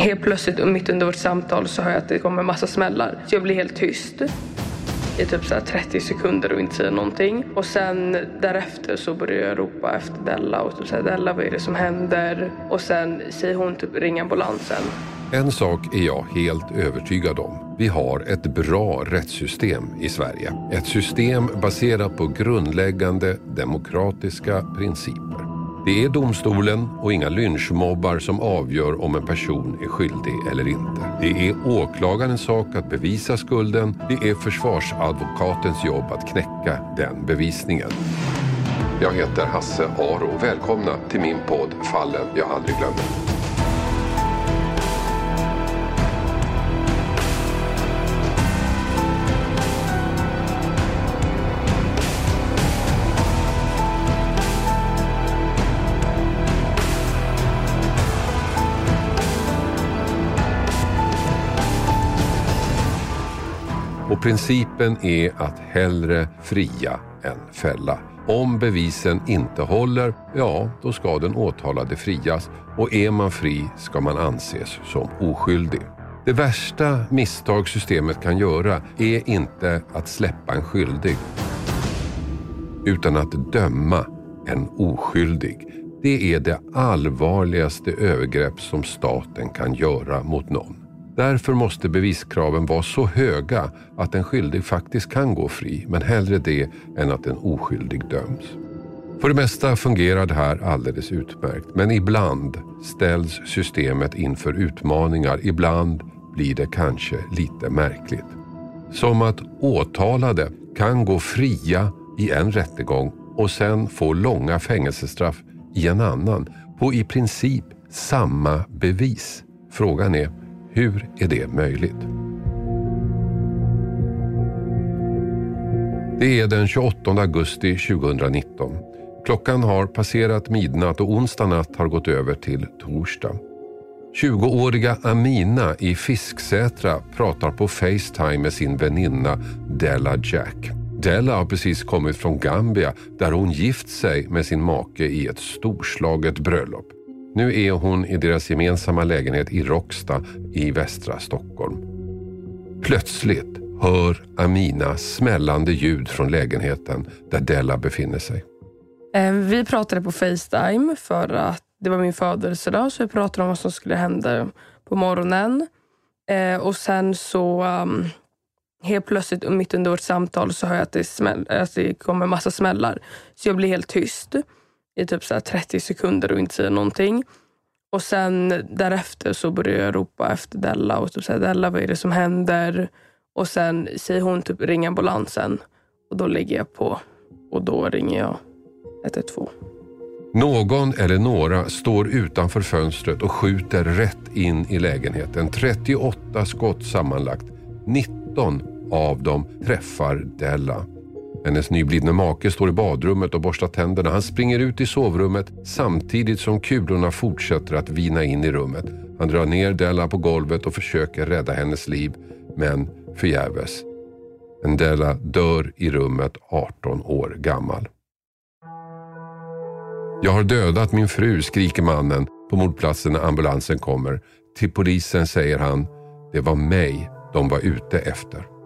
Helt plötsligt mitt under vårt samtal så hör jag att det kommer massa smällar. Så jag blir helt tyst i typ så 30 sekunder och inte säger någonting. Och sen därefter så börjar jag ropa efter Della och typ säga Della vad är det som händer? Och sen säger hon typ ring ambulansen. En sak är jag helt övertygad om. Vi har ett bra rättssystem i Sverige. Ett system baserat på grundläggande demokratiska principer. Det är domstolen och inga lynchmobbar som avgör om en person är skyldig eller inte. Det är åklagarens sak att bevisa skulden. Det är försvarsadvokatens jobb att knäcka den bevisningen. Jag heter Hasse Aro. Välkomna till min podd Fallen jag aldrig glömmer. Principen är att hellre fria än fälla. Om bevisen inte håller, ja då ska den åtalade frias och är man fri ska man anses som oskyldig. Det värsta misstag systemet kan göra är inte att släppa en skyldig utan att döma en oskyldig. Det är det allvarligaste övergrepp som staten kan göra mot någon. Därför måste beviskraven vara så höga att en skyldig faktiskt kan gå fri, men hellre det än att en oskyldig döms. För det mesta fungerar det här alldeles utmärkt, men ibland ställs systemet inför utmaningar. Ibland blir det kanske lite märkligt. Som att åtalade kan gå fria i en rättegång och sen få långa fängelsestraff i en annan på i princip samma bevis. Frågan är, hur är det möjligt? Det är den 28 augusti 2019. Klockan har passerat midnatt och onsdag natt har gått över till torsdag. 20-åriga Amina i Fisksätra pratar på Facetime med sin väninna Della Jack. Della har precis kommit från Gambia där hon gift sig med sin make i ett storslaget bröllop. Nu är hon i deras gemensamma lägenhet i Råcksta i västra Stockholm. Plötsligt hör Amina smällande ljud från lägenheten där Della befinner sig. Eh, vi pratade på Facetime för att det var min födelsedag så vi pratade om vad som skulle hända på morgonen. Eh, och sen så ehm, helt plötsligt mitt under vårt samtal så hör jag att det, smäll, att det kommer massa smällar. Så jag blir helt tyst i typ så 30 sekunder och inte säga någonting. Och sen därefter så börjar jag ropa efter Della och typ säga Della vad är det som händer? Och sen säger hon typ ring ambulansen och då lägger jag på och då ringer jag 112. Någon eller några står utanför fönstret och skjuter rätt in i lägenheten. 38 skott sammanlagt. 19 av dem träffar Della. Hennes nyblivne make står i badrummet och borstar tänderna. Han springer ut i sovrummet samtidigt som kulorna fortsätter att vina in i rummet. Han drar ner Della på golvet och försöker rädda hennes liv, men förgäves. En Della dör i rummet 18 år gammal. Jag har dödat min fru, skriker mannen på mordplatsen när ambulansen kommer. Till polisen säger han, det var mig de var ute efter.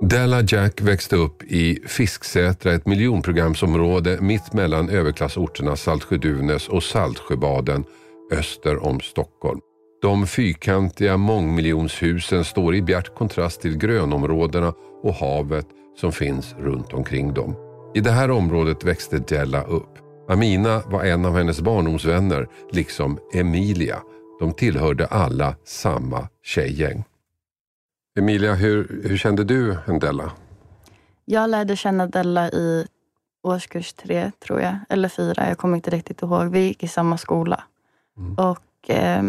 Della Jack växte upp i Fisksätra, ett miljonprogramsområde mitt mellan överklassorterna Saltsjö-Duvnäs och Saltsjöbaden öster om Stockholm. De fyrkantiga mångmiljonshusen står i bjärt kontrast till grönområdena och havet som finns runt omkring dem. I det här området växte Della upp. Amina var en av hennes barndomsvänner, liksom Emilia. De tillhörde alla samma tjejgäng. Emilia, hur, hur kände du en Della? Jag lärde känna Della i årskurs tre, tror jag. Eller fyra, jag kommer inte riktigt ihåg. Vi gick i samma skola. Mm. Och eh,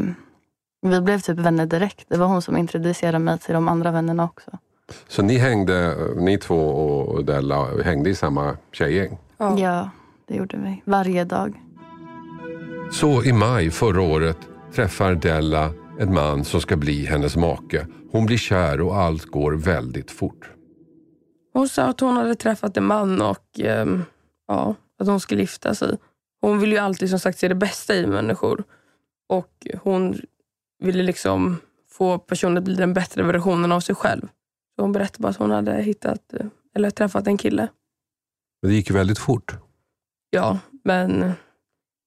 Vi blev typ vänner direkt. Det var hon som introducerade mig till de andra vännerna också. Så ni hängde, ni två och Della hängde i samma tjejgäng? Ja, ja det gjorde vi. Varje dag. Så i maj förra året träffar Della en man som ska bli hennes make. Hon blir kär och allt går väldigt fort. Hon sa att hon hade träffat en man och eh, ja, att hon skulle gifta sig. Hon vill ju alltid som sagt se det bästa i människor. Och hon ville liksom få personen att bli den bättre versionen av sig själv. Så hon berättade bara att hon hade hittat, eh, eller träffat en kille. Men det gick ju väldigt fort. Ja, men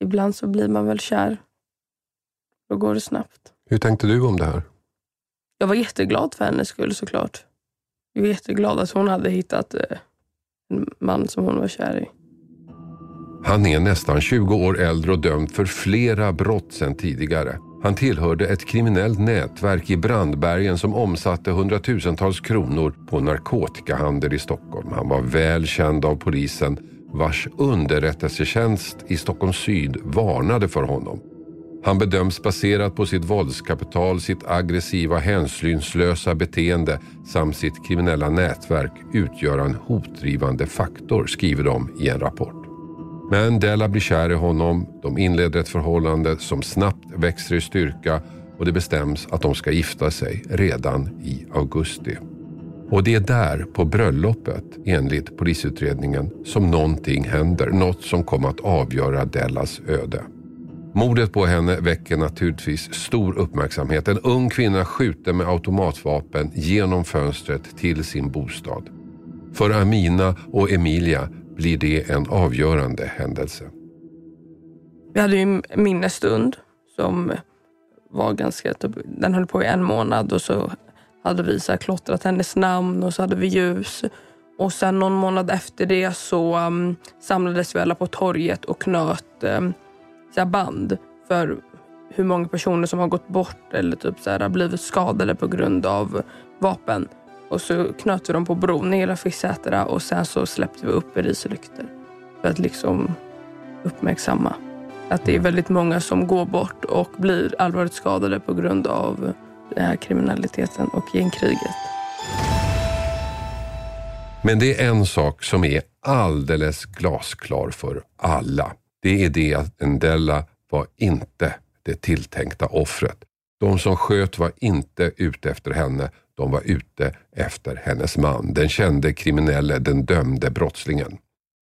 ibland så blir man väl kär. Då går det snabbt. Hur tänkte du om det här? Jag var jätteglad för hennes skull såklart. Jag var jätteglad att hon hade hittat eh, en man som hon var kär i. Han är nästan 20 år äldre och dömd för flera brott sedan tidigare. Han tillhörde ett kriminellt nätverk i Brandbergen som omsatte hundratusentals kronor på narkotikahandel i Stockholm. Han var väl känd av polisen vars underrättelsetjänst i Stockholm syd varnade för honom. Han bedöms baserat på sitt våldskapital, sitt aggressiva hänsynslösa beteende samt sitt kriminella nätverk utgöra en hotdrivande faktor, skriver de i en rapport. Men Della blir kär i honom, de inleder ett förhållande som snabbt växer i styrka och det bestäms att de ska gifta sig redan i augusti. Och det är där, på bröllopet, enligt polisutredningen, som någonting händer. Något som kommer att avgöra Dellas öde. Mordet på henne väcker naturligtvis stor uppmärksamhet. En ung kvinna skjuter med automatvapen genom fönstret till sin bostad. För Amina och Emilia blir det en avgörande händelse. Vi hade ju en minnesstund som var ganska, den höll på i en månad och så hade vi så klottrat hennes namn och så hade vi ljus. Och sen någon månad efter det så um, samlades vi alla på torget och knöt um, så band för hur många personer som har gått bort eller typ så här, blivit skadade på grund av vapen. Och så knöt vi dem på bron i hela Fisksätra och sen så släppte vi upp riselyktor för att liksom uppmärksamma att det är väldigt många som går bort och blir allvarligt skadade på grund av den här kriminaliteten och gängkriget. Men det är en sak som är alldeles glasklar för alla. Det är det att Ndella var inte det tilltänkta offret. De som sköt var inte ute efter henne, de var ute efter hennes man. Den kände kriminelle, den dömde brottslingen.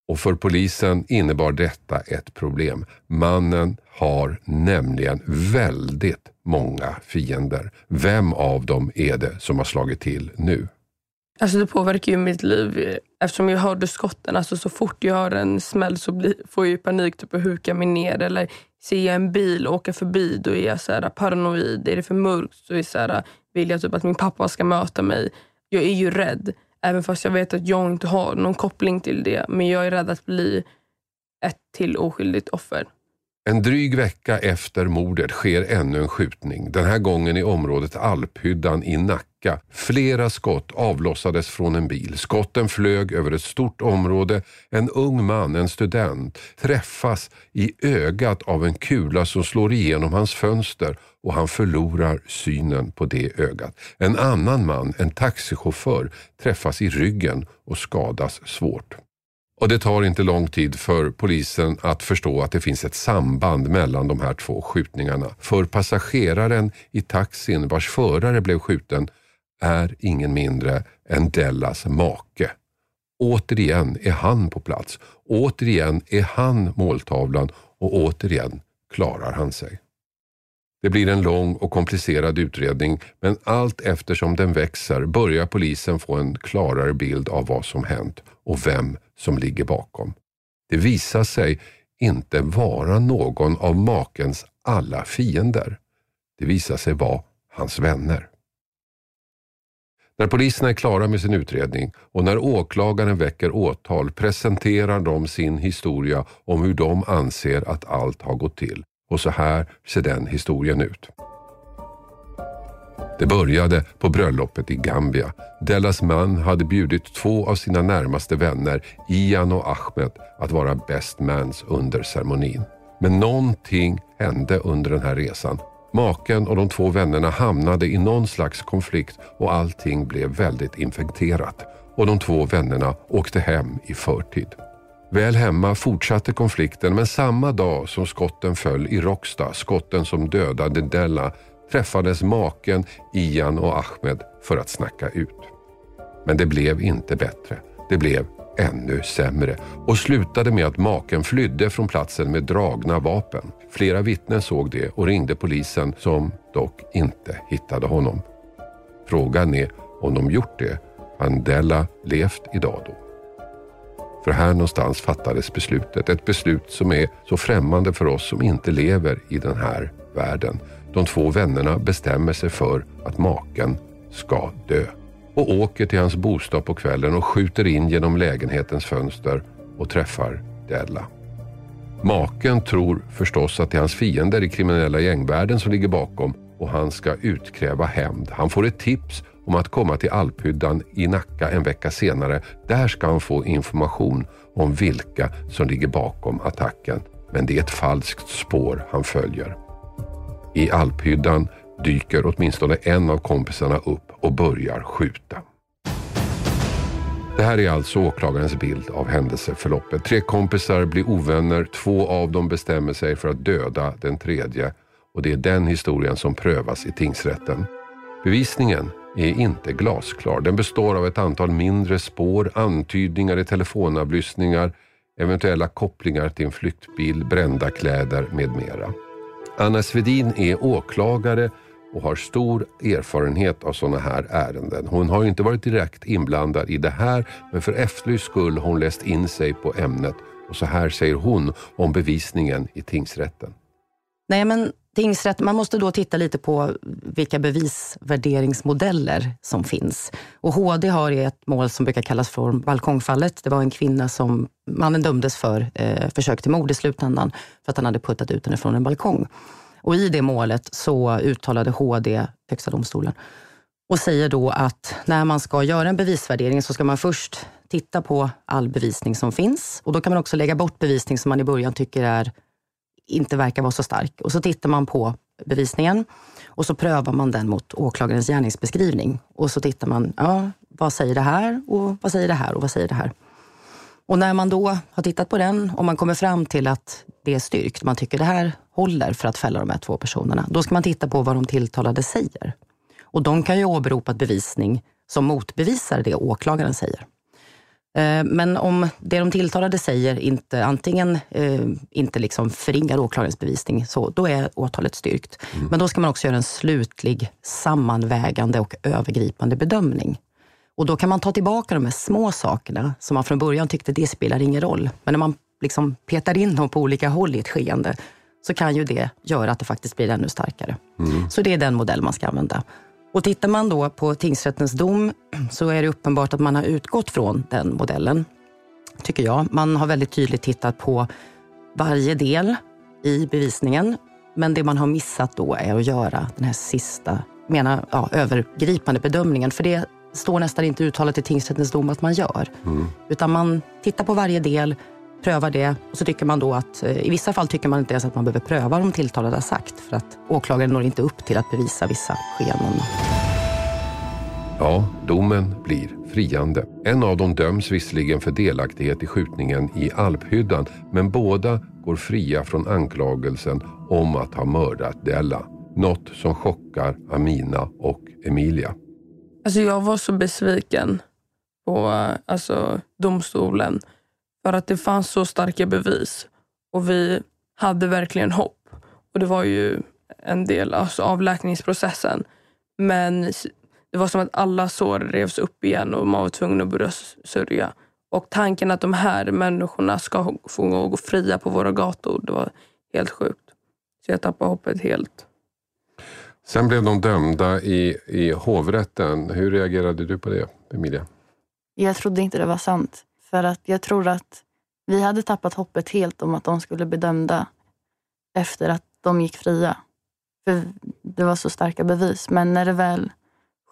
Och för polisen innebar detta ett problem. Mannen har nämligen väldigt många fiender. Vem av dem är det som har slagit till nu? Alltså det påverkar ju mitt liv. Eftersom jag hörde skotten, alltså så fort jag hör en smäll så blir, får jag panik typ att huka mig ner. Eller ser jag en bil åka förbi då är jag så här paranoid. Är det för mörkt så, är så här, vill jag typ att min pappa ska möta mig. Jag är ju rädd. Även fast jag vet att jag inte har någon koppling till det. Men jag är rädd att bli ett till oskyldigt offer. En dryg vecka efter mordet sker ännu en skjutning. Den här gången i området Alphyddan i Nacka. Flera skott avlossades från en bil. Skotten flög över ett stort område. En ung man, en student, träffas i ögat av en kula som slår igenom hans fönster och han förlorar synen på det ögat. En annan man, en taxichaufför, träffas i ryggen och skadas svårt. Och Det tar inte lång tid för polisen att förstå att det finns ett samband mellan de här två skjutningarna. För passageraren i taxin vars förare blev skjuten är ingen mindre än Dellas make. Återigen är han på plats. Återigen är han måltavlan och återigen klarar han sig. Det blir en lång och komplicerad utredning men allt eftersom den växer börjar polisen få en klarare bild av vad som hänt och vem som ligger bakom. Det visar sig inte vara någon av makens alla fiender. Det visar sig vara hans vänner. När poliserna är klara med sin utredning och när åklagaren väcker åtal presenterar de sin historia om hur de anser att allt har gått till. Och så här ser den historien ut. Det började på bröllopet i Gambia. Dellas man hade bjudit två av sina närmaste vänner, Ian och Ahmed, att vara best mans under ceremonin. Men någonting hände under den här resan. Maken och de två vännerna hamnade i någon slags konflikt och allting blev väldigt infekterat. Och de två vännerna åkte hem i förtid. Väl hemma fortsatte konflikten men samma dag som skotten föll i Råcksta, skotten som dödade Della, träffades maken Ian och Ahmed för att snacka ut. Men det blev inte bättre. Det blev ännu sämre och slutade med att maken flydde från platsen med dragna vapen. Flera vittnen såg det och ringde polisen som dock inte hittade honom. Frågan är om de gjort det, Mandela levt idag då? För här någonstans fattades beslutet. Ett beslut som är så främmande för oss som inte lever i den här världen. De två vännerna bestämmer sig för att maken ska dö och åker till hans bostad på kvällen och skjuter in genom lägenhetens fönster och träffar Della. Maken tror förstås att det är hans fiender i kriminella gängvärlden som ligger bakom och han ska utkräva hämnd. Han får ett tips om att komma till Alphyddan i Nacka en vecka senare. Där ska han få information om vilka som ligger bakom attacken. Men det är ett falskt spår han följer. I Alphyddan dyker åtminstone en av kompisarna upp och börjar skjuta. Det här är alltså åklagarens bild av händelseförloppet. Tre kompisar blir ovänner, två av dem bestämmer sig för att döda den tredje och det är den historien som prövas i tingsrätten. Bevisningen är inte glasklar. Den består av ett antal mindre spår, antydningar i telefonavlyssningar, eventuella kopplingar till en flyktbil, brända kläder med mera. Anna Svedin är åklagare och har stor erfarenhet av sådana här ärenden. Hon har inte varit direkt inblandad i det här men för Efterlys skull har hon läst in sig på ämnet och så här säger hon om bevisningen i tingsrätten. Nej, men tingsrätt, man måste då titta lite på vilka bevisvärderingsmodeller som finns. Och HD har ett mål som brukar kallas för balkongfallet. Det var en kvinna som mannen dömdes för eh, försök till mord i slutändan för att han hade puttat ut henne från en balkong. Och i det målet så uttalade HD, Högsta domstolen, och säger då att när man ska göra en bevisvärdering så ska man först titta på all bevisning som finns. Och då kan man också lägga bort bevisning som man i början tycker är, inte verkar vara så stark. Och så tittar man på bevisningen och så prövar man den mot åklagarens gärningsbeskrivning. Och så tittar man, ja, vad säger det här och vad säger det här och vad säger det här? Och när man då har tittat på den och man kommer fram till att det är styrkt, man tycker det här håller för att fälla de här två personerna, då ska man titta på vad de tilltalade säger. Och de kan ju åberopa bevisning som motbevisar det åklagaren säger. Eh, men om det de tilltalade säger inte antingen eh, inte liksom förringar åklagarens bevisning, så då är åtalet styrkt. Mm. Men då ska man också göra en slutlig sammanvägande och övergripande bedömning. Och då kan man ta tillbaka de här små sakerna som man från början tyckte det spelar ingen roll. Men när man liksom petar in dem på olika håll i ett skeende så kan ju det göra att det faktiskt blir ännu starkare. Mm. Så det är den modell man ska använda. Och tittar man då på tingsrättens dom så är det uppenbart att man har utgått från den modellen, tycker jag. Man har väldigt tydligt tittat på varje del i bevisningen. Men det man har missat då är att göra den här sista, menar, ja, övergripande bedömningen. För det står nästan inte uttalat i tingsrättens dom att man gör. Mm. Utan man tittar på varje del, prövar det och så tycker man då att eh, i vissa fall tycker man inte ens att man behöver pröva vad de tilltalade har sagt för att åklagaren når inte upp till att bevisa vissa skeenden. Ja, domen blir friande. En av dem döms visserligen för delaktighet i skjutningen i Alphyddan men båda går fria från anklagelsen om att ha mördat Della. Något som chockar Amina och Emilia. Alltså jag var så besviken på alltså, domstolen för att det fanns så starka bevis och vi hade verkligen hopp. Och Det var ju en del alltså, av läkningsprocessen. Men det var som att alla sår revs upp igen och man var tvungen att börja sörja. Och tanken att de här människorna ska få gå fria på våra gator, det var helt sjukt. Så jag tappade hoppet helt. Sen blev de dömda i, i hovrätten. Hur reagerade du på det, Emilia? Jag trodde inte det var sant. För att jag tror att vi hade tappat hoppet helt om att de skulle bli dömda efter att de gick fria. För det var så starka bevis. Men när det väl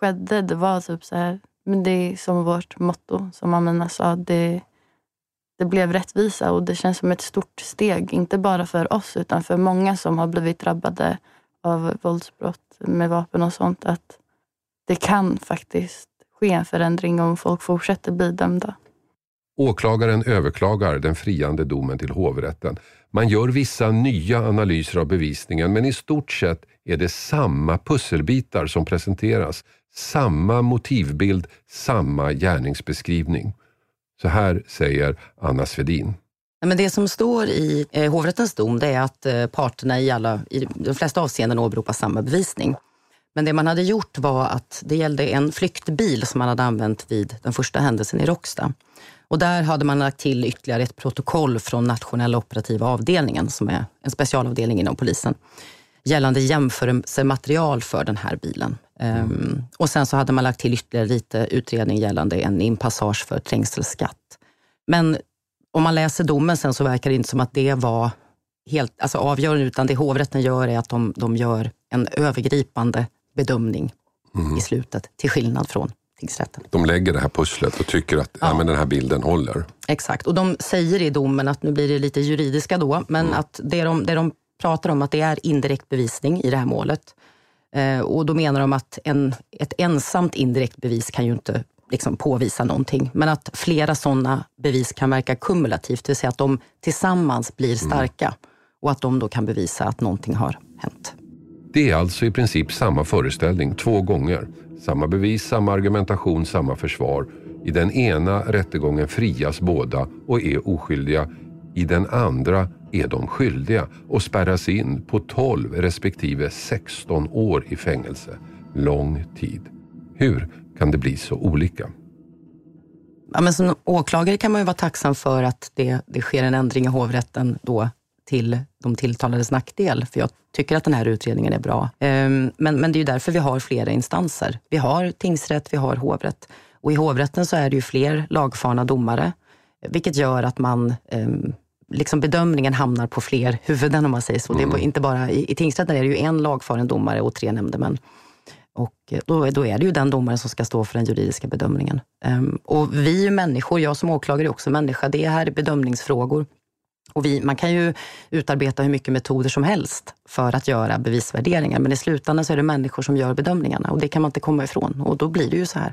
skedde, det var typ så här, men det är som vårt motto, som Amina sa, det, det blev rättvisa och det känns som ett stort steg. Inte bara för oss utan för många som har blivit drabbade av våldsbrott med vapen och sånt. Att det kan faktiskt ske en förändring om folk fortsätter bli dömda. Åklagaren överklagar den friande domen till hovrätten. Man gör vissa nya analyser av bevisningen men i stort sett är det samma pusselbitar som presenteras. Samma motivbild, samma gärningsbeskrivning. Så här säger Anna Svedin. Men det som står i eh, hovrättens dom det är att eh, parterna i, alla, i de flesta avseenden åberopar samma bevisning. Men det man hade gjort var att det gällde en flyktbil som man hade använt vid den första händelsen i Råcksta. Och där hade man lagt till ytterligare ett protokoll från nationella operativa avdelningen, som är en specialavdelning inom polisen, gällande jämförelsematerial för den här bilen. Mm. Um, och sen så hade man lagt till ytterligare lite utredning gällande en inpassage för trängselskatt. Men om man läser domen sen så verkar det inte som att det var helt alltså avgörande, utan det hovrätten gör är att de, de gör en övergripande bedömning mm. i slutet, till skillnad från tingsrätten. De lägger det här pusslet och tycker att ja. men den här bilden håller. Exakt, och de säger i domen att, nu blir det lite juridiska då, men mm. att det de, det de pratar om att det är indirekt bevisning i det här målet. Eh, och då menar de att en, ett ensamt indirekt bevis kan ju inte liksom påvisa någonting. Men att flera sådana bevis kan verka kumulativt, det vill säga att de tillsammans blir mm. starka mm. och att de då kan bevisa att någonting har hänt. Det är alltså i princip samma föreställning två gånger. Samma bevis, samma argumentation, samma försvar. I den ena rättegången frias båda och är oskyldiga. I den andra är de skyldiga och spärras in på 12 respektive 16 år i fängelse. Lång tid. Hur kan det bli så olika? Ja, men som åklagare kan man ju vara tacksam för att det, det sker en ändring i hovrätten då till de tilltalades nackdel, för jag tycker att den här utredningen är bra. Ehm, men, men det är ju därför vi har flera instanser. Vi har tingsrätt, vi har hovrätt. Och i hovrätten så är det ju fler lagfarna domare, vilket gör att man ehm, liksom bedömningen hamnar på fler huvuden om man säger så. Mm. Det är inte bara, i, I tingsrätten är det ju en lagfaren domare och tre nämndemän. Och eh, då, då är det ju den domaren som ska stå för den juridiska bedömningen. Um, och vi är människor, jag som åklagare är också människa. Det här är bedömningsfrågor. Och vi, man kan ju utarbeta hur mycket metoder som helst för att göra bevisvärderingar, men i slutändan så är det människor som gör bedömningarna och det kan man inte komma ifrån. Och då blir det ju så här.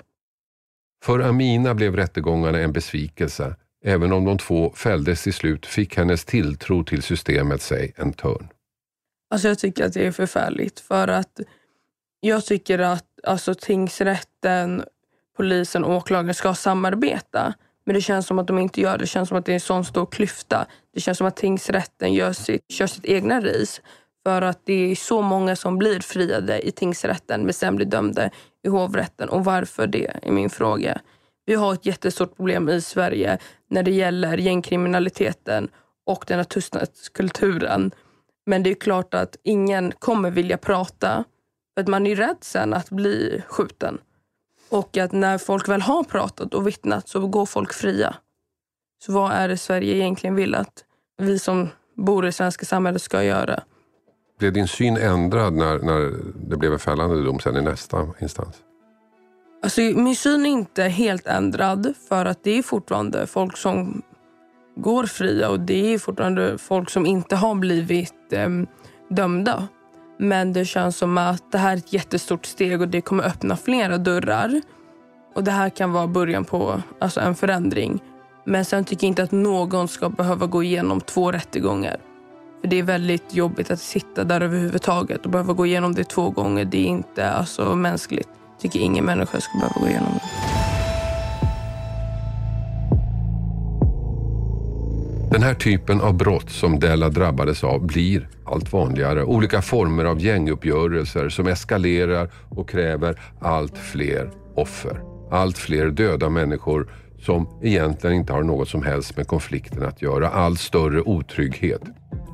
För Amina blev rättegångarna en besvikelse. Även om de två fälldes till slut fick hennes tilltro till systemet sig en törn. Alltså jag tycker att det är förfärligt för att jag tycker att alltså, tingsrätten, polisen och åklagaren ska samarbeta. Men det känns som att de inte gör det. Det känns som att det är en sån stor klyfta. Det känns som att tingsrätten gör sitt, kör sitt egna race. För att det är så många som blir friade i tingsrätten men sen blir dömda i hovrätten. Och varför det är min fråga. Vi har ett jättestort problem i Sverige när det gäller gängkriminaliteten och den här tystnadskulturen. Men det är klart att ingen kommer vilja prata för att man är rädd sen att bli skjuten. Och att när folk väl har pratat och vittnat så går folk fria. Så vad är det Sverige egentligen vill att vi som bor i det svenska samhället ska göra? Blev din syn ändrad när, när det blev en fällande dom sen i nästa instans? Alltså, min syn är inte helt ändrad för att det är fortfarande folk som går fria och det är fortfarande folk som inte har blivit eh, dömda. Men det känns som att det här är ett jättestort steg och det kommer öppna flera dörrar. Och Det här kan vara början på alltså en förändring. Men sen tycker jag inte att någon ska behöva gå igenom två rättegångar. För Det är väldigt jobbigt att sitta där överhuvudtaget och behöva gå igenom det två gånger. Det är inte alltså, mänskligt. Jag tycker ingen människa ska behöva gå igenom det. Den här typen av brott som Della drabbades av blir allt vanligare. Olika former av gänguppgörelser som eskalerar och kräver allt fler offer. Allt fler döda människor som egentligen inte har något som helst med konflikten att göra. Allt större otrygghet.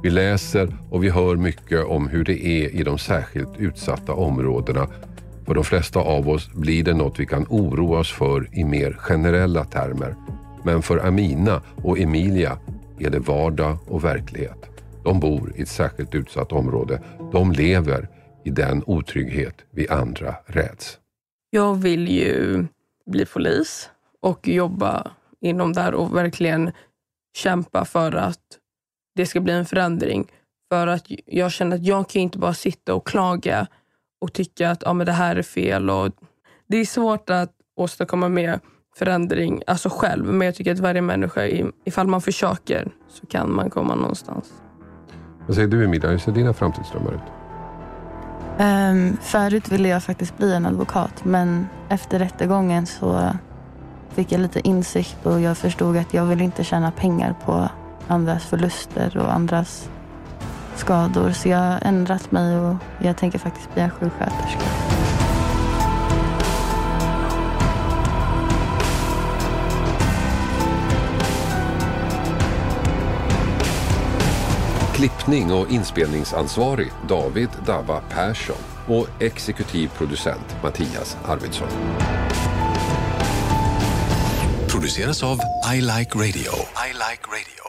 Vi läser och vi hör mycket om hur det är i de särskilt utsatta områdena. För de flesta av oss blir det något vi kan oroa oss för i mer generella termer. Men för Amina och Emilia är det vardag och verklighet. De bor i ett särskilt utsatt område. De lever i den otrygghet vi andra räds. Jag vill ju bli polis och jobba inom där och verkligen kämpa för att det ska bli en förändring. För att jag känner att jag kan inte bara sitta och klaga och tycka att ja, men det här är fel. Och det är svårt att åstadkomma mer förändring alltså själv. Men jag tycker att varje människa, ifall man försöker, så kan man komma någonstans. Vad säger du Emilia, hur ser dina framtidsdrömmar ut? Um, förut ville jag faktiskt bli en advokat, men efter rättegången så fick jag lite insikt och jag förstod att jag vill inte tjäna pengar på andras förluster och andras skador. Så jag har ändrat mig och jag tänker faktiskt bli en sjuksköterska. Klippning och inspelningsansvarig David Dava Persson och exekutiv producent Mattias Arvidsson. Produceras av I Like Radio. I like radio.